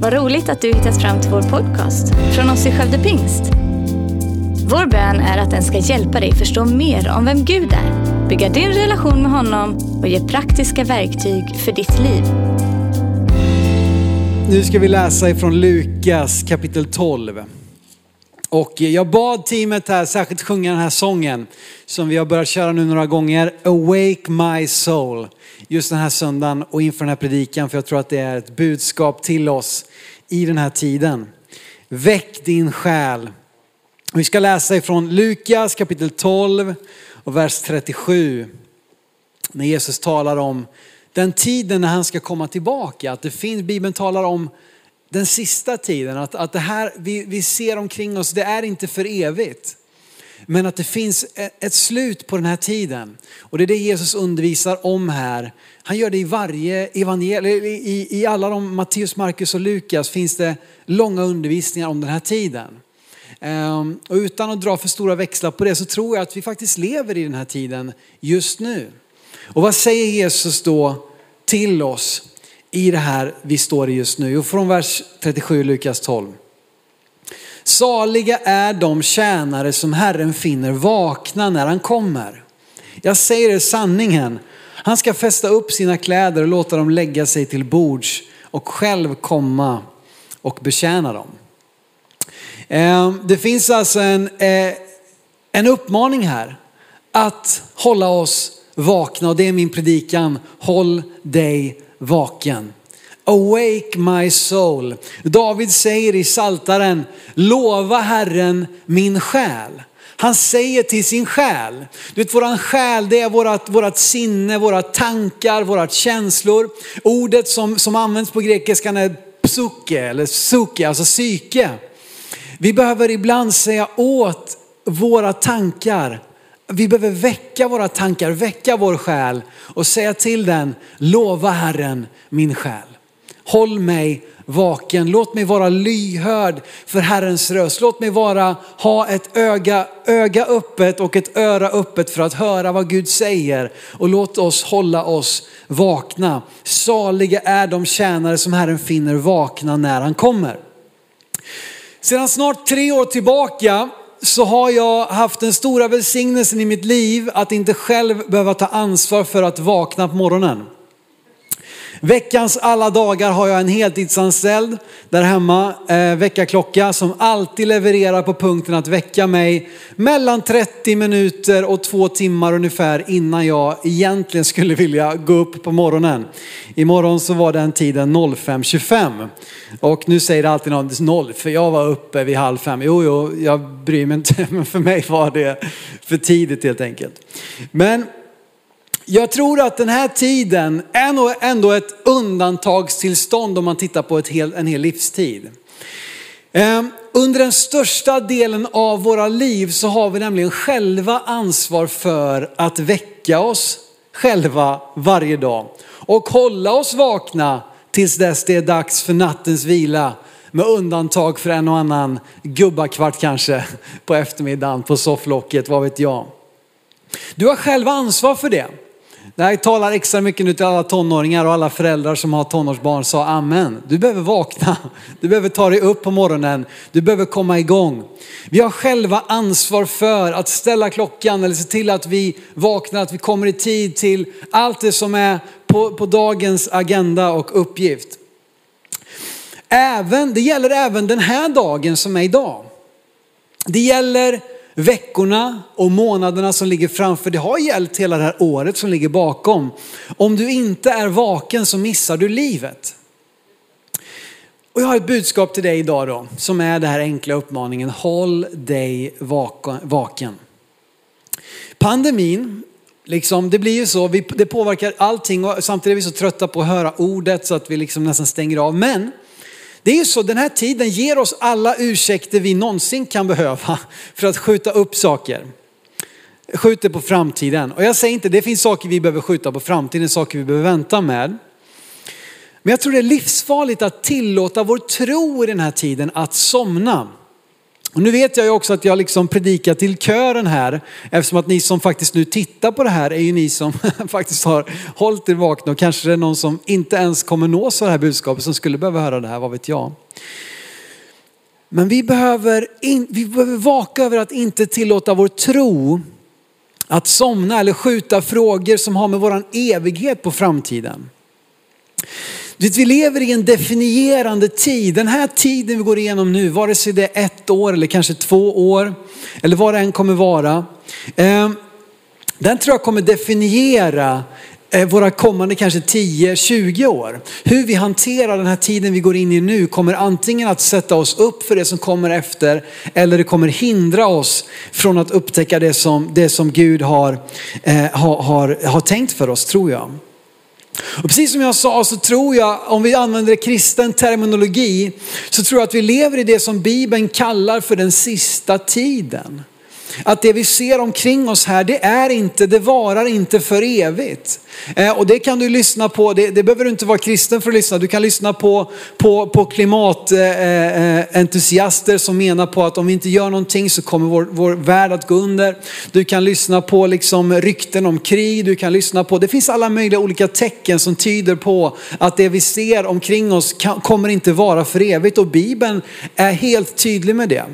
Vad roligt att du hittat fram till vår podcast från oss i Skövde Pingst. Vår bön är att den ska hjälpa dig förstå mer om vem Gud är, bygga din relation med honom och ge praktiska verktyg för ditt liv. Nu ska vi läsa ifrån Lukas kapitel 12. Och jag bad teamet här särskilt sjunga den här sången som vi har börjat köra nu några gånger. Awake my soul. Just den här söndagen och inför den här predikan för jag tror att det är ett budskap till oss i den här tiden. Väck din själ. Vi ska läsa ifrån Lukas kapitel 12 och vers 37. När Jesus talar om den tiden när han ska komma tillbaka. Att det finns, Bibeln talar om den sista tiden, att, att det här vi, vi ser omkring oss, det är inte för evigt. Men att det finns e, ett slut på den här tiden. Och det är det Jesus undervisar om här. Han gör det i varje evangelium, i, i alla de, Matteus, Markus och Lukas finns det långa undervisningar om den här tiden. Um, och utan att dra för stora växlar på det så tror jag att vi faktiskt lever i den här tiden just nu. Och vad säger Jesus då till oss i det här vi står i just nu? Och från vers 37 Lukas 12. Saliga är de tjänare som Herren finner vakna när han kommer. Jag säger er sanningen, han ska fästa upp sina kläder och låta dem lägga sig till bords och själv komma och betjäna dem. Eh, det finns alltså en, eh, en uppmaning här att hålla oss vakna och det är min predikan. Håll dig vaken. Awake my soul. David säger i Saltaren, lova Herren min själ. Han säger till sin själ, du vet våran själ det är vårat, vårat sinne, våra tankar, våra känslor. Ordet som, som används på grekiskan är psuke eller suke, alltså psyke. Vi behöver ibland säga åt våra tankar, vi behöver väcka våra tankar, väcka vår själ och säga till den, lova Herren min själ. Håll mig vaken, låt mig vara lyhörd för Herrens röst. Låt mig vara, ha ett öga, öga öppet och ett öra öppet för att höra vad Gud säger. Och låt oss hålla oss vakna. Saliga är de tjänare som Herren finner vakna när han kommer. Sedan snart tre år tillbaka så har jag haft den stora välsignelsen i mitt liv att inte själv behöva ta ansvar för att vakna på morgonen. Veckans alla dagar har jag en heltidsanställd där hemma, eh, väckarklocka som alltid levererar på punkten att väcka mig mellan 30 minuter och två timmar ungefär innan jag egentligen skulle vilja gå upp på morgonen. Imorgon så var den tiden 05.25 och nu säger det alltid någon 0 för jag var uppe vid halv fem. Jo, jo, jag bryr mig inte, men för mig var det för tidigt helt enkelt. Men jag tror att den här tiden är nog ändå ett undantagstillstånd om man tittar på ett hel, en hel livstid. Ehm, under den största delen av våra liv så har vi nämligen själva ansvar för att väcka oss själva varje dag och hålla oss vakna tills dess det är dags för nattens vila. Med undantag för en och annan gubbakvart kanske på eftermiddagen på sofflocket, vad vet jag. Du har själva ansvar för det. Det här talar extra mycket nu till alla tonåringar och alla föräldrar som har tonårsbarn sa amen. Du behöver vakna, du behöver ta dig upp på morgonen, du behöver komma igång. Vi har själva ansvar för att ställa klockan eller se till att vi vaknar, att vi kommer i tid till allt det som är på, på dagens agenda och uppgift. Även, det gäller även den här dagen som är idag. Det gäller veckorna och månaderna som ligger framför. Det har gällt hela det här året som ligger bakom. Om du inte är vaken så missar du livet. Och jag har ett budskap till dig idag då, som är den här enkla uppmaningen, håll dig vaken. Pandemin, liksom, det blir ju så, det påverkar allting och samtidigt är vi så trötta på att höra ordet så att vi liksom nästan stänger av. Men det är ju så, den här tiden ger oss alla ursäkter vi någonsin kan behöva för att skjuta upp saker. Skjuter på framtiden. Och jag säger inte, det finns saker vi behöver skjuta på framtiden, saker vi behöver vänta med. Men jag tror det är livsfarligt att tillåta vår tro i den här tiden att somna. Och nu vet jag ju också att jag liksom predikar till kören här, eftersom att ni som faktiskt nu tittar på det här är ju ni som faktiskt har hållit er vakna och kanske det är någon som inte ens kommer nås av det här budskapet som skulle behöva höra det här, vad vet jag. Men vi behöver, in, vi behöver vaka över att inte tillåta vår tro att somna eller skjuta frågor som har med våran evighet på framtiden. Vi lever i en definierande tid. Den här tiden vi går igenom nu, vare sig det är ett år eller kanske två år eller vad det än kommer vara. Ehm, den tror jag kommer definiera eh, våra kommande kanske 10-20 år. Hur vi hanterar den här tiden vi går in i nu kommer antingen att sätta oss upp för det som kommer efter eller det kommer hindra oss från att upptäcka det som, det som Gud har, eh, har, har, har tänkt för oss tror jag. Och precis som jag sa så tror jag, om vi använder kristen terminologi, så tror jag att vi lever i det som Bibeln kallar för den sista tiden. Att det vi ser omkring oss här, det är inte, det varar inte för evigt. Eh, och det kan du lyssna på, det, det, behöver du inte vara kristen för att lyssna. Du kan lyssna på, på, på klimatentusiaster eh, som menar på att om vi inte gör någonting så kommer vår, vår värld att gå under. Du kan lyssna på liksom rykten om krig, du kan lyssna på, det finns alla möjliga olika tecken som tyder på att det vi ser omkring oss kan, kommer inte vara för evigt och Bibeln är helt tydlig med det.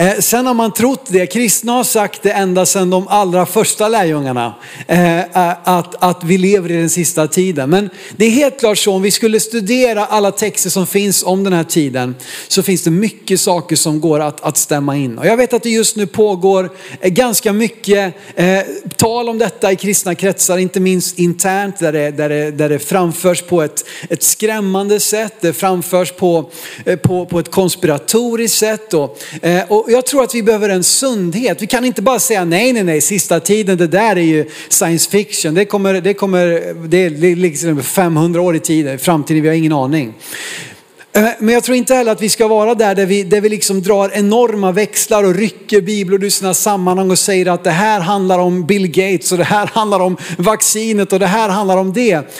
Eh, sen har man trott det, kristna har sagt det ända sedan de allra första lärjungarna, eh, eh, att, att vi lever i den sista tiden. Men det är helt klart så, om vi skulle studera alla texter som finns om den här tiden, så finns det mycket saker som går att, att stämma in. Och jag vet att det just nu pågår eh, ganska mycket eh, tal om detta i kristna kretsar, inte minst internt, där det, där det, där det framförs på ett, ett skrämmande sätt, det framförs på, eh, på, på ett konspiratoriskt sätt. Och, och jag tror att vi behöver en sundhet. Vi kan inte bara säga nej, nej, nej, sista tiden, det där är ju science fiction. Det kommer, det kommer, det är liksom 500 år i tiden, framtiden, vi har ingen aning. Eh, men jag tror inte heller att vi ska vara där, där vi, där vi liksom drar enorma växlar och rycker bibeln ur sina sammanhang och säger att det här handlar om Bill Gates och det här handlar om vaccinet och det här handlar om det.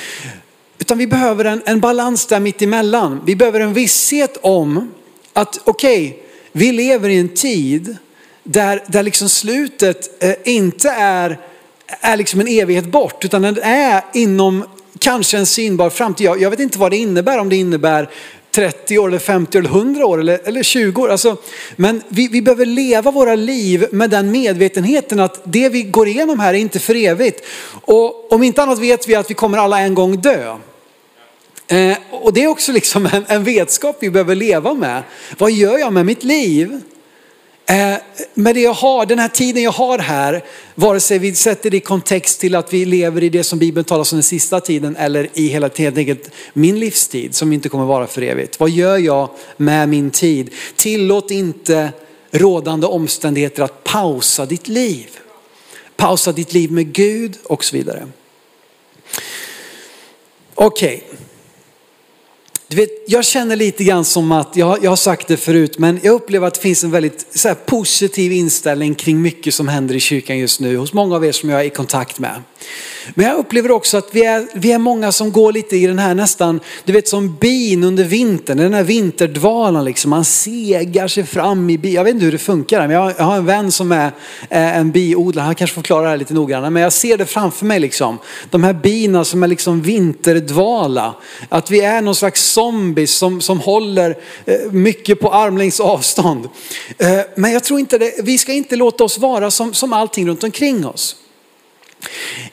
Utan vi behöver en, en balans där mitt emellan. Vi behöver en visshet om att okej, okay, vi lever i en tid där, där liksom slutet eh, inte är, är liksom en evighet bort, utan den är inom kanske en synbar framtid. Jag, jag vet inte vad det innebär, om det innebär 30 år, eller 50 eller 100 år eller, eller 20 år. Alltså, men vi, vi behöver leva våra liv med den medvetenheten att det vi går igenom här är inte för evigt. Och om inte annat vet vi att vi kommer alla en gång dö. Eh, och det är också liksom en, en, vetskap vi behöver leva med. Vad gör jag med mitt liv? Eh, med det jag har, den här tiden jag har här, vare sig vi sätter det i kontext till att vi lever i det som Bibeln talar om den sista tiden eller i hela helt enkelt min livstid som inte kommer vara för evigt. Vad gör jag med min tid? Tillåt inte rådande omständigheter att pausa ditt liv. Pausa ditt liv med Gud och så vidare. Okej. Okay. Du vet, jag känner lite grann som att, jag, jag har sagt det förut, men jag upplever att det finns en väldigt så positiv inställning kring mycket som händer i kyrkan just nu hos många av er som jag är i kontakt med. Men jag upplever också att vi är, vi är många som går lite i den här nästan, du vet som bin under vintern, den här vinterdvalan liksom. Man segar sig fram i bi. Jag vet inte hur det funkar, men jag har en vän som är en biodlare, han kanske förklarar det här lite noggrannare. Men jag ser det framför mig liksom. De här bina som är liksom vinterdvala. Att vi är någon slags zombies som, som håller eh, mycket på armlängds avstånd. Eh, men jag tror inte det, vi ska inte låta oss vara som, som allting runt omkring oss.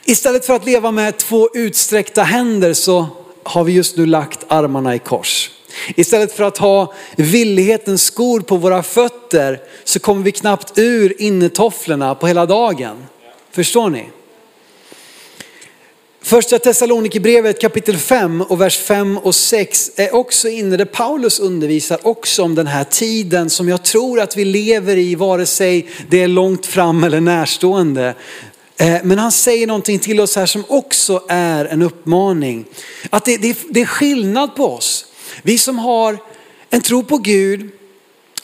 Istället för att leva med två utsträckta händer så har vi just nu lagt armarna i kors. Istället för att ha villighetens skor på våra fötter så kommer vi knappt ur innetofflorna på hela dagen. Förstår ni? Första Thessalonikerbrevet kapitel 5 och vers 5 och 6 är också inne där Paulus undervisar också om den här tiden som jag tror att vi lever i vare sig det är långt fram eller närstående. Eh, men han säger någonting till oss här som också är en uppmaning. Att det, det, det är skillnad på oss. Vi som har en tro på Gud,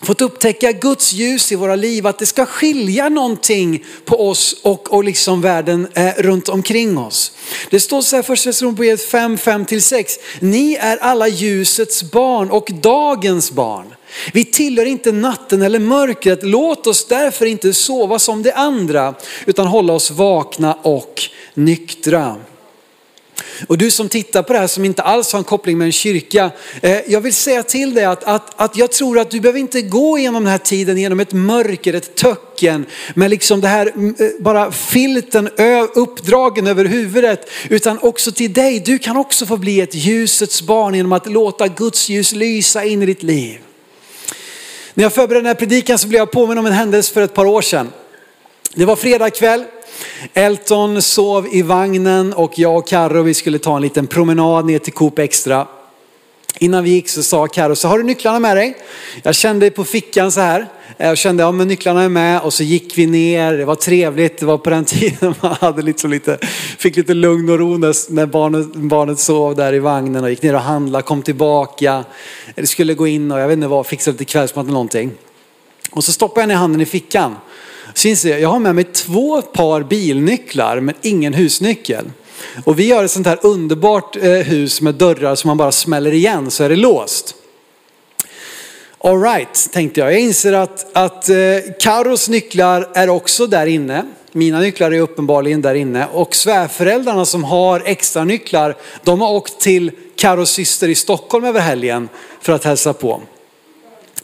fått upptäcka Guds ljus i våra liv, att det ska skilja någonting på oss och, och liksom världen eh, runt omkring oss. Det står så här första Thessalonikerbrevet 5, 5 6. Ni är alla ljusets barn och dagens barn. Vi tillhör inte natten eller mörkret. Låt oss därför inte sova som de andra, utan hålla oss vakna och nyktra. Och du som tittar på det här som inte alls har en koppling med en kyrka, eh, jag vill säga till dig att, att, att jag tror att du behöver inte gå igenom den här tiden genom ett mörker, ett töcken med liksom det här mm, eh, bara filten uppdragen över huvudet, utan också till dig. Du kan också få bli ett ljusets barn genom att låta Guds ljus lysa in i ditt liv. När jag förberedde den här predikan så blev jag påminn om en händelse för ett par år sedan. Det var fredag kväll. Elton sov i vagnen och jag och Carro vi skulle ta en liten promenad ner till Coop Extra. Innan vi gick så sa Carro, så har du nycklarna med dig? Jag kände på fickan så här. Jag kände, ja men nycklarna är med och så gick vi ner. Det var trevligt, det var på den tiden man hade liksom lite, fick lite lugn och ro när barnet, barnet sov där i vagnen och gick ner och handlade, kom tillbaka. Det skulle gå in och jag vet inte vad, fixa lite kvällsmat eller någonting. Och så stoppade jag ner handen i fickan. Så inser jag, jag har med mig två par bilnycklar men ingen husnyckel. Och vi har ett sånt här underbart eh, hus med dörrar som man bara smäller igen så är det låst. Alright, tänkte jag. Jag inser att, att eh, Karos nycklar är också där inne. Mina nycklar är uppenbarligen där inne. Och svärföräldrarna som har extra nycklar, de har åkt till Karos syster i Stockholm över helgen för att hälsa på.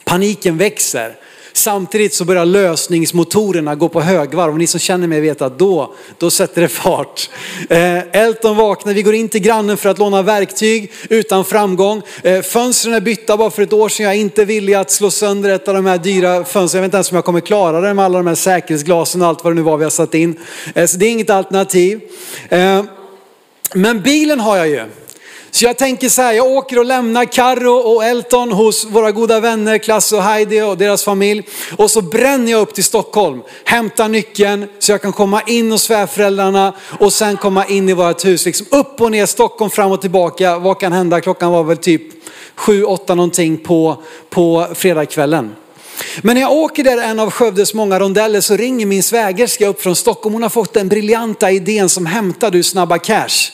Paniken växer. Samtidigt så börjar lösningsmotorerna gå på högvarv och ni som känner mig vet att då, då sätter det fart. Eh, Elton vaknar, vi går in till grannen för att låna verktyg utan framgång. Eh, fönstren är bytta bara för ett år sedan, jag är inte villig att slå sönder ett av de här dyra fönstren. Jag vet inte ens om jag kommer klara det med alla de här säkerhetsglasen och allt vad det nu var vi har satt in. Eh, så det är inget alternativ. Eh, men bilen har jag ju. Så jag tänker så här, jag åker och lämnar Karro och Elton hos våra goda vänner Klasse och Heidi och deras familj. Och så bränner jag upp till Stockholm, hämtar nyckeln så jag kan komma in hos svärföräldrarna och sen komma in i vårt hus. Liksom upp och ner Stockholm, fram och tillbaka. Vad kan hända? Klockan var väl typ sju, åtta någonting på, på fredagskvällen. Men när jag åker där en av Skövdes många rondeller så ringer min svägerska upp från Stockholm. Hon har fått den briljanta idén som hämtar du snabba cash.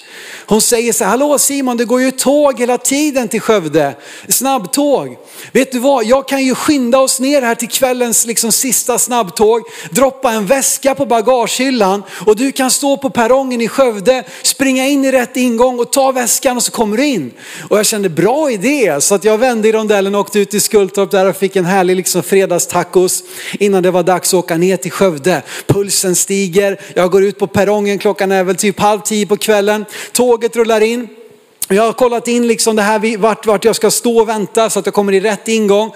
Hon säger så här, hallå Simon det går ju tåg hela tiden till Skövde, snabbtåg. Vet du vad, jag kan ju skynda oss ner här till kvällens liksom sista snabbtåg, droppa en väska på bagagehyllan och du kan stå på perrongen i Skövde, springa in i rätt ingång och ta väskan och så kommer du in. Och jag kände bra idé så att jag vände i rondellen och åkte ut till Skultorp där och fick en härlig liksom fredagstacos innan det var dags att åka ner till Skövde. Pulsen stiger, jag går ut på perrongen, klockan är väl typ halv tio på kvällen. Tåget rullar in. Jag har kollat in liksom det här vart, vart jag ska stå och vänta så att jag kommer i rätt ingång.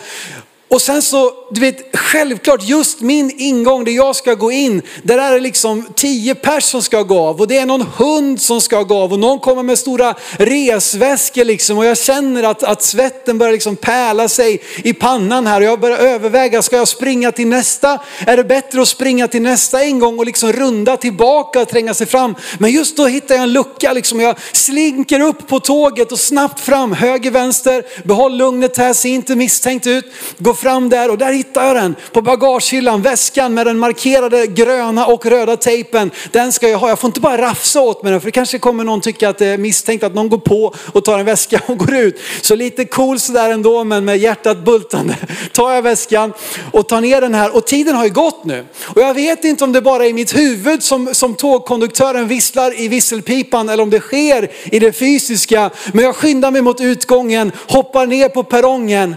Och sen så, du vet, självklart just min ingång där jag ska gå in, där är det liksom tio pers som ska gå av och det är någon hund som ska gå av och någon kommer med stora resväskor liksom och jag känner att, att svetten börjar liksom pärla sig i pannan här och jag börjar överväga, ska jag springa till nästa? Är det bättre att springa till nästa ingång och liksom runda tillbaka och tränga sig fram? Men just då hittar jag en lucka liksom och jag slinker upp på tåget och snabbt fram, höger, vänster, behåll lugnet här, se inte misstänkt ut, gå fram där och där hittar jag den på bagagehyllan, väskan med den markerade gröna och röda tejpen. Den ska jag ha, jag får inte bara rafsa åt mig den för det kanske kommer någon tycka att det är misstänkt att någon går på och tar en väska och går ut. Så lite cool sådär ändå men med hjärtat bultande tar jag väskan och tar ner den här och tiden har ju gått nu. Och jag vet inte om det bara är i mitt huvud som, som tågkonduktören visslar i visselpipan eller om det sker i det fysiska. Men jag skyndar mig mot utgången, hoppar ner på perrongen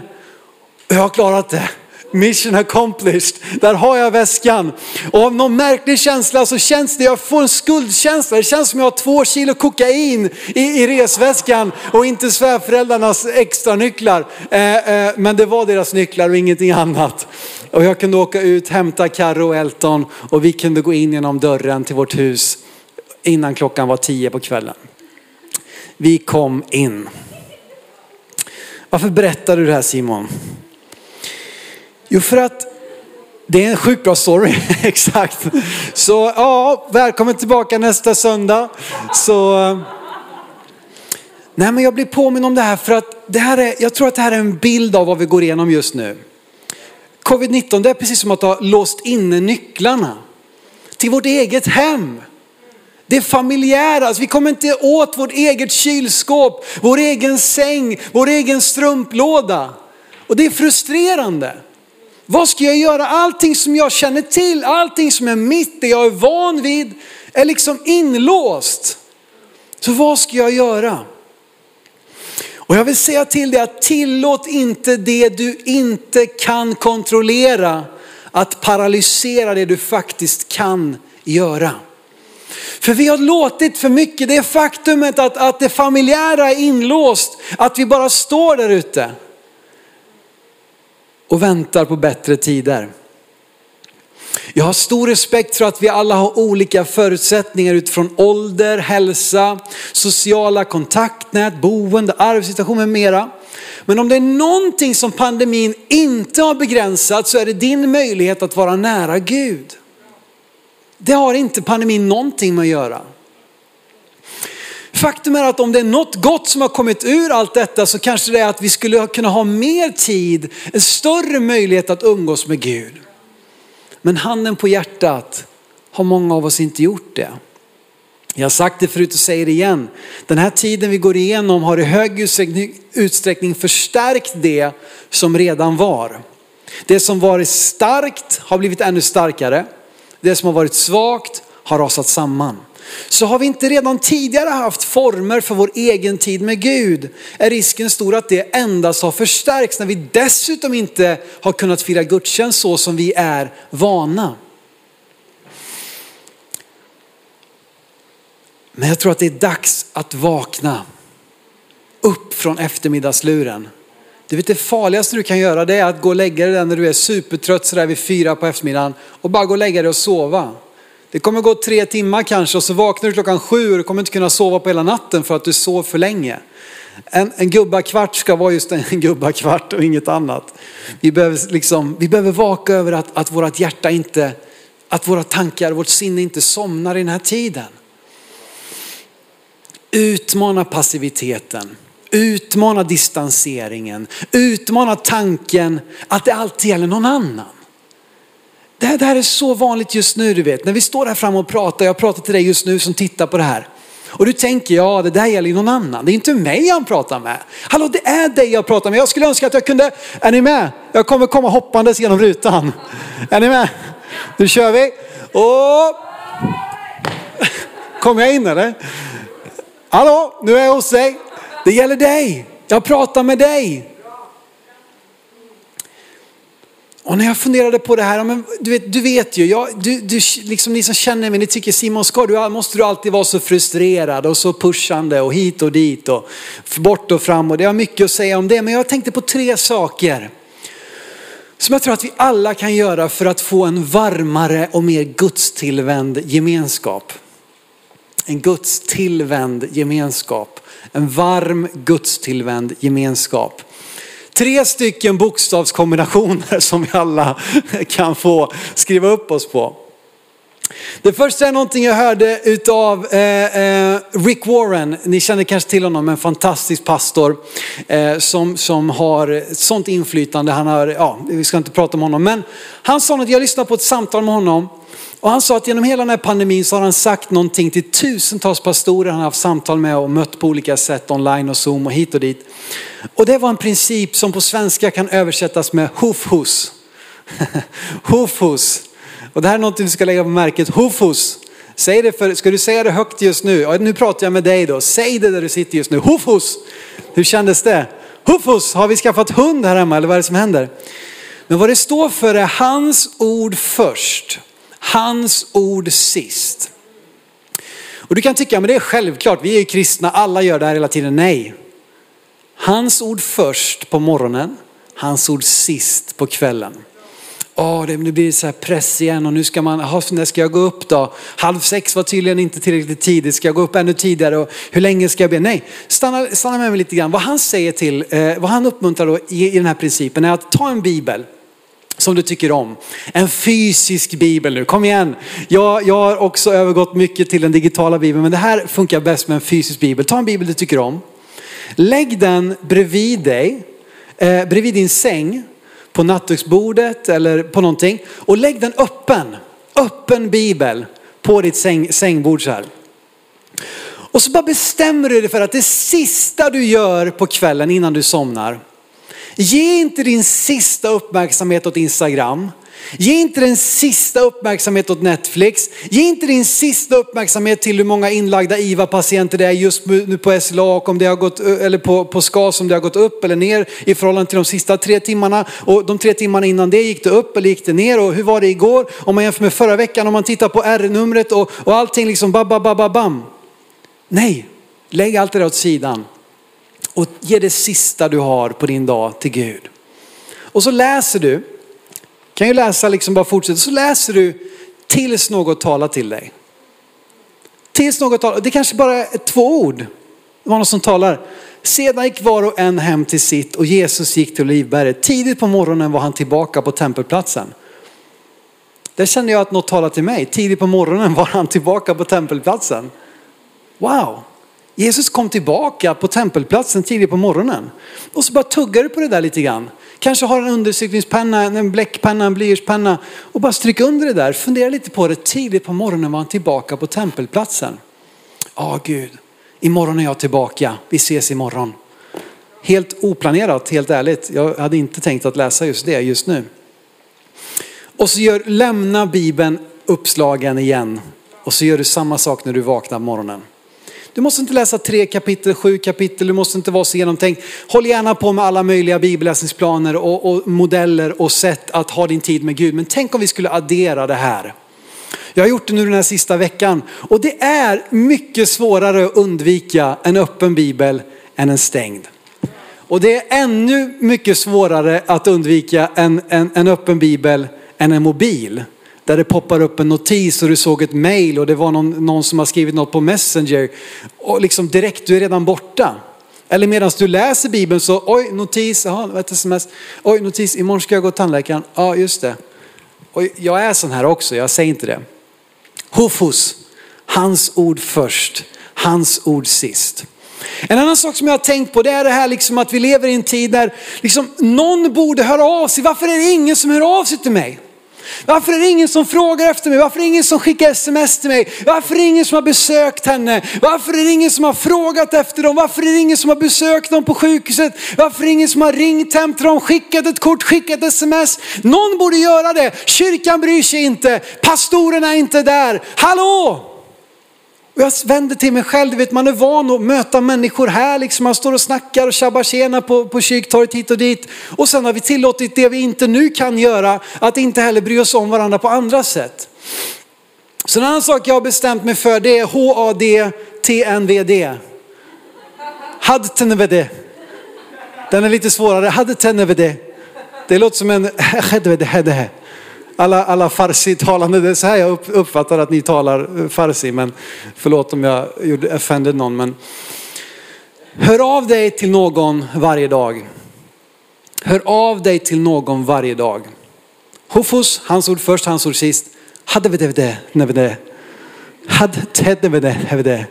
jag har klarat det. Mission accomplished. Där har jag väskan. Och av någon märklig känsla så känns det, jag får en skuldkänsla. Det känns som jag har två kilo kokain i, i resväskan och inte svärföräldrarnas extra nycklar. Eh, eh, men det var deras nycklar och ingenting annat. Och jag kunde åka ut, hämta Carro och Elton och vi kunde gå in genom dörren till vårt hus innan klockan var tio på kvällen. Vi kom in. Varför berättar du det här Simon? Jo, för att det är en sjukt bra story, exakt. Så ja, välkommen tillbaka nästa söndag. Så, eh, nej men jag blir påminn om det här för att det här är, jag tror att det här är en bild av vad vi går igenom just nu. Covid-19 det är precis som att ha låst inne nycklarna till vårt eget hem. Det är familjära, alltså vi kommer inte åt vårt eget kylskåp, vår egen säng, vår egen strumplåda. Och det är frustrerande. Vad ska jag göra? Allting som jag känner till, allting som är mitt, det jag är van vid, är liksom inlåst. Så vad ska jag göra? Och jag vill säga till dig att tillåt inte det du inte kan kontrollera att paralysera det du faktiskt kan göra. För vi har låtit för mycket, det faktumet att, att det familjära är inlåst, att vi bara står där ute och väntar på bättre tider. Jag har stor respekt för att vi alla har olika förutsättningar utifrån ålder, hälsa, sociala kontaktnät, boende, arbetssituation med mera. Men om det är någonting som pandemin inte har begränsat så är det din möjlighet att vara nära Gud. Det har inte pandemin någonting med att göra. Faktum är att om det är något gott som har kommit ur allt detta så kanske det är att vi skulle kunna ha mer tid, en större möjlighet att umgås med Gud. Men handen på hjärtat har många av oss inte gjort det. Jag har sagt det förut och säger det igen. Den här tiden vi går igenom har i hög utsträckning förstärkt det som redan var. Det som varit starkt har blivit ännu starkare. Det som har varit svagt har rasat samman. Så har vi inte redan tidigare haft former för vår egen tid med Gud är risken stor att det endast har förstärkts när vi dessutom inte har kunnat fira gudstjänst så som vi är vana. Men jag tror att det är dags att vakna upp från eftermiddagsluren. Du vet det farligaste du kan göra det är att gå och lägga dig där när du är supertrött sådär vid fyra på eftermiddagen och bara gå och lägga dig och sova. Det kommer gå tre timmar kanske och så vaknar du klockan sju och du kommer inte kunna sova på hela natten för att du sov för länge. En, en gubbakvart ska vara just en gubbakvart och inget annat. Vi behöver, liksom, vi behöver vaka över att, att vårt hjärta inte, att våra tankar, vårt sinne inte somnar i den här tiden. Utmana passiviteten. Utmana distanseringen. Utmana tanken att det alltid gäller någon annan. Det här, det här är så vanligt just nu du vet. När vi står här framme och pratar, jag pratar till dig just nu som tittar på det här. Och du tänker, ja det där gäller ju någon annan. Det är inte mig han pratar med. Hallå det är dig jag pratar med. Jag skulle önska att jag kunde, är ni med? Jag kommer komma hoppandes genom rutan. Är ni med? Nu kör vi. Och... Kommer jag in eller? Hallå, nu är jag hos dig. Det gäller dig. Jag pratar med dig. Och när jag funderade på det här, men du, vet, du vet ju, jag, du, du, liksom ni som känner mig, ni tycker Simon, ska du, måste du alltid vara så frustrerad och så pushande och hit och dit och bort och fram och det har mycket att säga om det. Men jag tänkte på tre saker som jag tror att vi alla kan göra för att få en varmare och mer gudstillvänd gemenskap. En gudstillvänd gemenskap. En varm gudstillvänd gemenskap. Tre stycken bokstavskombinationer som vi alla kan få skriva upp oss på. Det första är någonting jag hörde utav eh, eh, Rick Warren. Ni känner kanske till honom, en fantastisk pastor eh, som, som har sånt inflytande. Han har, ja, vi ska inte prata om honom, men han sa att jag lyssnade på ett samtal med honom och han sa att genom hela den här pandemin så har han sagt någonting till tusentals pastorer han har haft samtal med och mött på olika sätt online och zoom och hit och dit. Och det var en princip som på svenska kan översättas med hofhus. hofhus. Och det här är någonting du ska lägga på märket, hofhus. Säg det för, ska du säga det högt just nu? Ja, nu pratar jag med dig då. Säg det där du sitter just nu. Hofhus. Hur kändes det? Hofhus, har vi skaffat hund här hemma eller vad är det som händer? Men vad det står för är hans ord först Hans ord sist. Och du kan tycka, men det är självklart, vi är ju kristna, alla gör det här hela tiden. Nej. Hans ord först på morgonen, hans ord sist på kvällen. Åh, det, nu blir det så här press igen och nu ska man, aha, när ska jag gå upp då? Halv sex var tydligen inte tillräckligt tidigt, ska jag gå upp ännu tidigare och hur länge ska jag be? Nej, stanna, stanna med mig lite grann. Vad han säger till, eh, vad han uppmuntrar då i, i den här principen är att ta en bibel som du tycker om. En fysisk bibel nu, kom igen. Jag, jag har också övergått mycket till den digitala bibeln men det här funkar bäst med en fysisk bibel. Ta en bibel du tycker om. Lägg den bredvid dig, eh, bredvid din säng på nattduksbordet eller på någonting och lägg den öppen. Öppen bibel på ditt säng, sängbord så här. Och så bara bestämmer du dig för att det sista du gör på kvällen innan du somnar Ge inte din sista uppmärksamhet åt Instagram. Ge inte din sista uppmärksamhet åt Netflix. Ge inte din sista uppmärksamhet till hur många inlagda IVA-patienter det är just nu på SLA och om det har gått, eller på, på SKAS om det har gått upp eller ner i förhållande till de sista tre timmarna. Och de tre timmarna innan det gick det upp eller gick det ner och hur var det igår? Om man jämför med förra veckan, om man tittar på R-numret och, och allting liksom bam. Nej, lägg allt det där åt sidan och ge det sista du har på din dag till Gud. Och så läser du kan ju läsa, liksom bara fortsätta, så läser du tills något talar till dig. Tills något talar, det kanske bara är två ord. Det var någon som talar. Sedan gick var och en hem till sitt och Jesus gick till Olivberget. Tidigt på morgonen var han tillbaka på tempelplatsen. Där kände jag att något talade till mig. Tidigt på morgonen var han tillbaka på tempelplatsen. Wow! Jesus kom tillbaka på tempelplatsen tidigt på morgonen. Och så bara tuggar du på det där lite grann. Kanske har en undersökningspenna, en bläckpenna, en blyertspenna och bara stryk under det där. Fundera lite på det. Tidigt på morgonen var han tillbaka på tempelplatsen. Ja, oh, Gud, imorgon är jag tillbaka. Vi ses imorgon. Helt oplanerat, helt ärligt. Jag hade inte tänkt att läsa just det just nu. Och så gör, lämna Bibeln uppslagen igen. Och så gör du samma sak när du vaknar på morgonen. Du måste inte läsa tre kapitel, sju kapitel, du måste inte vara så genomtänkt. Håll gärna på med alla möjliga bibelläsningsplaner och, och modeller och sätt att ha din tid med Gud. Men tänk om vi skulle addera det här. Jag har gjort det nu den här sista veckan och det är mycket svårare att undvika en öppen bibel än en stängd. Och det är ännu mycket svårare att undvika en, en, en öppen bibel än en mobil där det poppar upp en notis och du såg ett mail och det var någon, någon som har skrivit något på Messenger. Och liksom direkt, du är redan borta. Eller medan du läser Bibeln så, oj notis, jaha, ett sms. Oj notis, imorgon ska jag gå till tandläkaren. Ja just det. Och jag är sån här också, jag säger inte det. Hofos, hans ord först, hans ord sist. En annan sak som jag har tänkt på det är det här liksom att vi lever i en tid där liksom någon borde höra av sig. Varför är det ingen som hör av sig till mig? Varför är det ingen som frågar efter mig? Varför är det ingen som skickar sms till mig? Varför är det ingen som har besökt henne? Varför är det ingen som har frågat efter dem? Varför är det ingen som har besökt dem på sjukhuset? Varför är det ingen som har ringt hem till dem, skickat ett kort, skickat sms? Någon borde göra det. Kyrkan bryr sig inte. Pastorerna är inte där. Hallå! Och jag vänder till mig själv, du vet man är van att möta människor här, liksom man står och snackar och tjabbar tjena på, på kyrktorget hit och dit. Och sen har vi tillåtit det vi inte nu kan göra, att inte heller bry oss om varandra på andra sätt. Så en annan sak jag har bestämt mig för det är H-A-D-T-N-V-D. Hadtenvd. Den är lite svårare, Hadtenvd. Det låter som en alla, alla farsi-talande, det är så här jag uppfattar att ni talar eh, farsi, men förlåt om jag gjorde offended någon. Men hör av dig till någon varje dag. Hör av dig till någon varje dag. Hofus, hans ord först, hans ord sist. Hade vi det, när vi det. Hade vi det,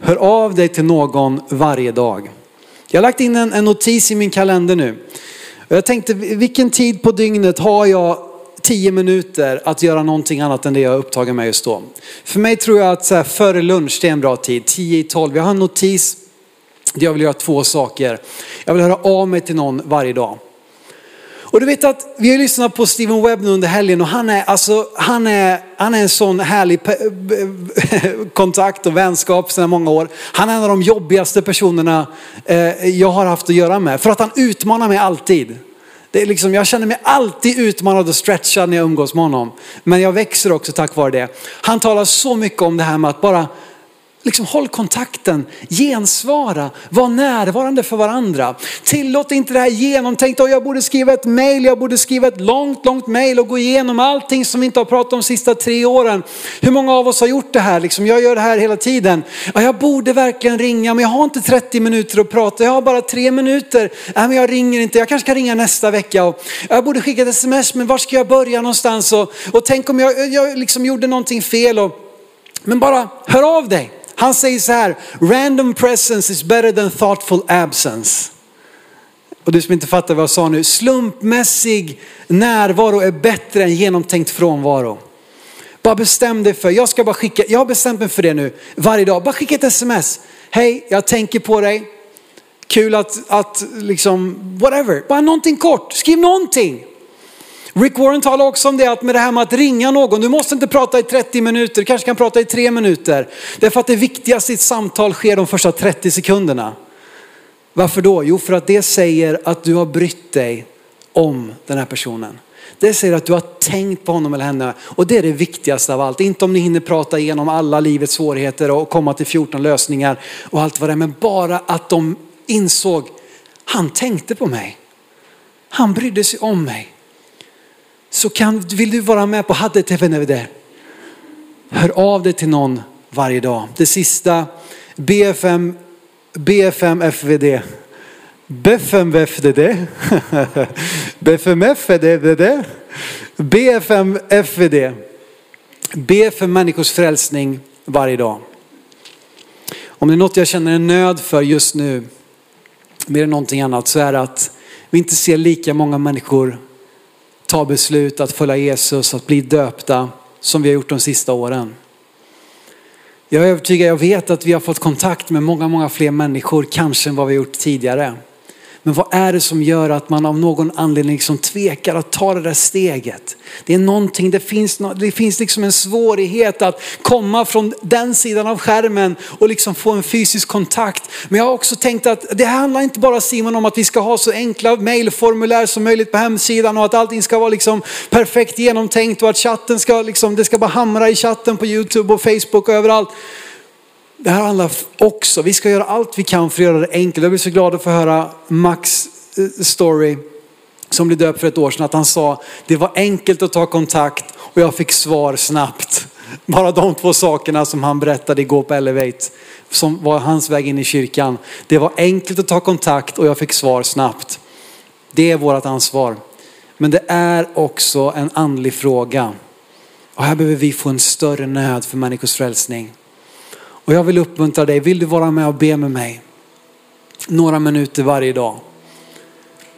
Hör av dig till någon varje dag. Jag har lagt in en, en notis i min kalender nu. Jag tänkte vilken tid på dygnet har jag tio minuter att göra någonting annat än det jag upptagen med just då. För mig tror jag att så här, före lunch det är en bra tid, 10 i 12. Jag har en notis där jag vill göra två saker. Jag vill höra av mig till någon varje dag. Och du vet att vi har lyssnat på Steven Webb nu under helgen och han är, alltså, han är, han är en sån härlig kontakt och vänskap sedan många år. Han är en av de jobbigaste personerna eh, jag har haft att göra med. För att han utmanar mig alltid. Det är liksom, jag känner mig alltid utmanad och stretchad när jag umgås med honom. Men jag växer också tack vare det. Han talar så mycket om det här med att bara Liksom håll kontakten, gensvara, var närvarande för varandra. Tillåt inte det här genomtänkta, jag borde skriva ett mail, jag borde skriva ett långt, långt mail och gå igenom allting som vi inte har pratat om de sista tre åren. Hur många av oss har gjort det här? Liksom, jag gör det här hela tiden. Ja, jag borde verkligen ringa, men jag har inte 30 minuter att prata, jag har bara tre minuter. Nej, men jag ringer inte, jag kanske ska ringa nästa vecka. Och jag borde skicka ett sms, men var ska jag börja någonstans? Och, och tänk om jag, jag liksom gjorde någonting fel. Och, men bara hör av dig. Han säger så här, random presence is better than thoughtful absence. Och du som inte fattar vad jag sa nu, slumpmässig närvaro är bättre än genomtänkt frånvaro. Bara bestäm dig för, jag ska bara skicka, jag har bestämt mig för det nu varje dag. Bara skicka ett sms. Hej, jag tänker på dig. Kul att, att liksom, whatever, bara någonting kort, skriv någonting. Rick Warren talar också om det att med det här med att ringa någon, du måste inte prata i 30 minuter, du kanske kan prata i 3 minuter. Därför att det viktigaste i ett samtal sker de första 30 sekunderna. Varför då? Jo, för att det säger att du har brytt dig om den här personen. Det säger att du har tänkt på honom eller henne och det är det viktigaste av allt. Inte om ni hinner prata igenom alla livets svårigheter och komma till 14 lösningar och allt vad det är, men bara att de insåg, han tänkte på mig. Han brydde sig om mig. Så kan, vill du vara med på Hade TV Hör av dig till någon varje dag. Det sista, BFM, BFM FVD. BFMFDD. BFMFDD. BFMFVD. Be för människors frälsning varje dag. Om det är något jag känner en nöd för just nu, mer än någonting annat, så är det att vi inte ser lika många människor ta beslut att följa Jesus, att bli döpta som vi har gjort de sista åren. Jag är övertygad, jag vet att vi har fått kontakt med många, många fler människor kanske än vad vi har gjort tidigare. Men vad är det som gör att man av någon anledning liksom tvekar att ta det där steget? Det är någonting, det finns, det finns liksom en svårighet att komma från den sidan av skärmen och liksom få en fysisk kontakt. Men jag har också tänkt att det handlar inte bara Simon om att vi ska ha så enkla mailformulär som möjligt på hemsidan och att allting ska vara liksom perfekt genomtänkt och att chatten ska liksom, det ska bara hamra i chatten på YouTube och Facebook och överallt. Det här handlar också, vi ska göra allt vi kan för att göra det enkelt. Jag blir så glad att få höra Max eh, story som blev döpt för ett år sedan. Att han sa, det var enkelt att ta kontakt och jag fick svar snabbt. Bara de två sakerna som han berättade igår på Elevate, som var hans väg in i kyrkan. Det var enkelt att ta kontakt och jag fick svar snabbt. Det är vårt ansvar. Men det är också en andlig fråga. Och här behöver vi få en större nöd för människors frälsning. Och jag vill uppmuntra dig, vill du vara med och be med mig? Några minuter varje dag.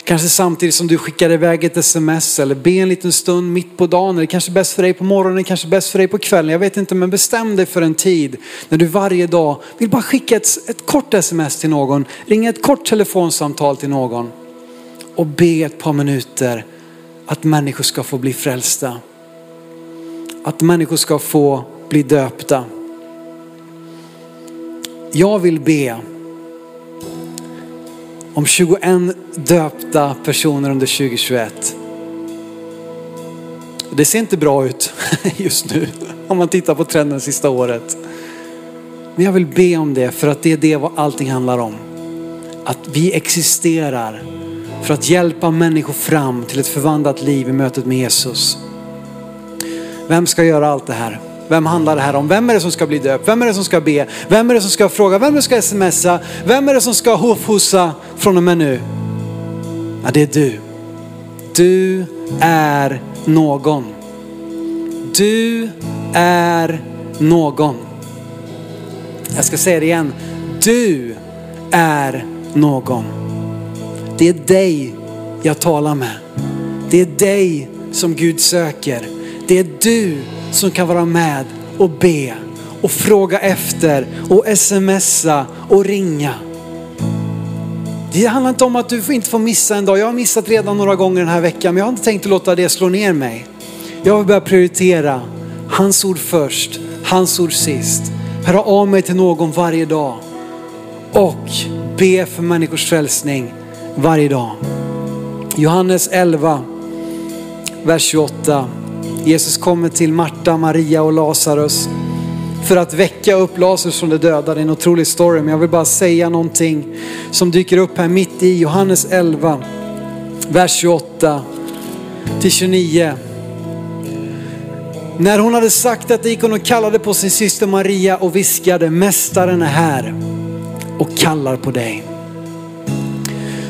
Kanske samtidigt som du skickar iväg ett sms eller be en liten stund mitt på dagen. Det kanske är bäst för dig på morgonen, kanske bäst för dig på kvällen. Jag vet inte, men bestäm dig för en tid när du varje dag vill bara skicka ett, ett kort sms till någon, ringa ett kort telefonsamtal till någon och be ett par minuter att människor ska få bli frälsta. Att människor ska få bli döpta. Jag vill be om 21 döpta personer under 2021. Det ser inte bra ut just nu om man tittar på trenden sista året. Men jag vill be om det för att det är det vad allting handlar om. Att vi existerar för att hjälpa människor fram till ett förvandlat liv i mötet med Jesus. Vem ska göra allt det här? Vem handlar det här om? Vem är det som ska bli döpt? Vem är det som ska be? Vem är det som ska fråga? Vem är det som ska smsa? Vem är det som ska hofhussa från och med nu? Ja, det är du. Du är någon. Du är någon. Jag ska säga det igen. Du är någon. Det är dig jag talar med. Det är dig som Gud söker. Det är du som kan vara med och be och fråga efter och smsa och ringa. Det handlar inte om att du inte får missa en dag. Jag har missat redan några gånger den här veckan men jag har inte tänkt att låta det slå ner mig. Jag vill börja prioritera hans ord först, hans ord sist. Höra av mig till någon varje dag och be för människors frälsning varje dag. Johannes 11, vers 28. Jesus kommer till Marta, Maria och Lazarus för att väcka upp Lazarus från de döda. Det är en otrolig story, men jag vill bara säga någonting som dyker upp här mitt i Johannes 11, vers 28 till 29. När hon hade sagt detta gick hon och kallade på sin syster Maria och viskade, Mästaren är här och kallar på dig.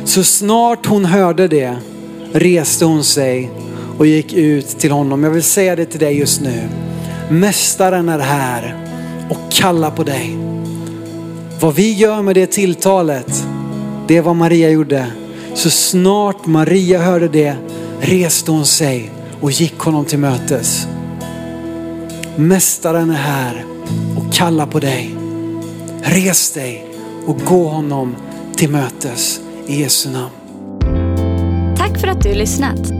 Så snart hon hörde det reste hon sig och gick ut till honom. Jag vill säga det till dig just nu. Mästaren är här och kallar på dig. Vad vi gör med det tilltalet, det är vad Maria gjorde. Så snart Maria hörde det reste hon sig och gick honom till mötes. Mästaren är här och kallar på dig. Res dig och gå honom till mötes i Jesu namn. Tack för att du lyssnat.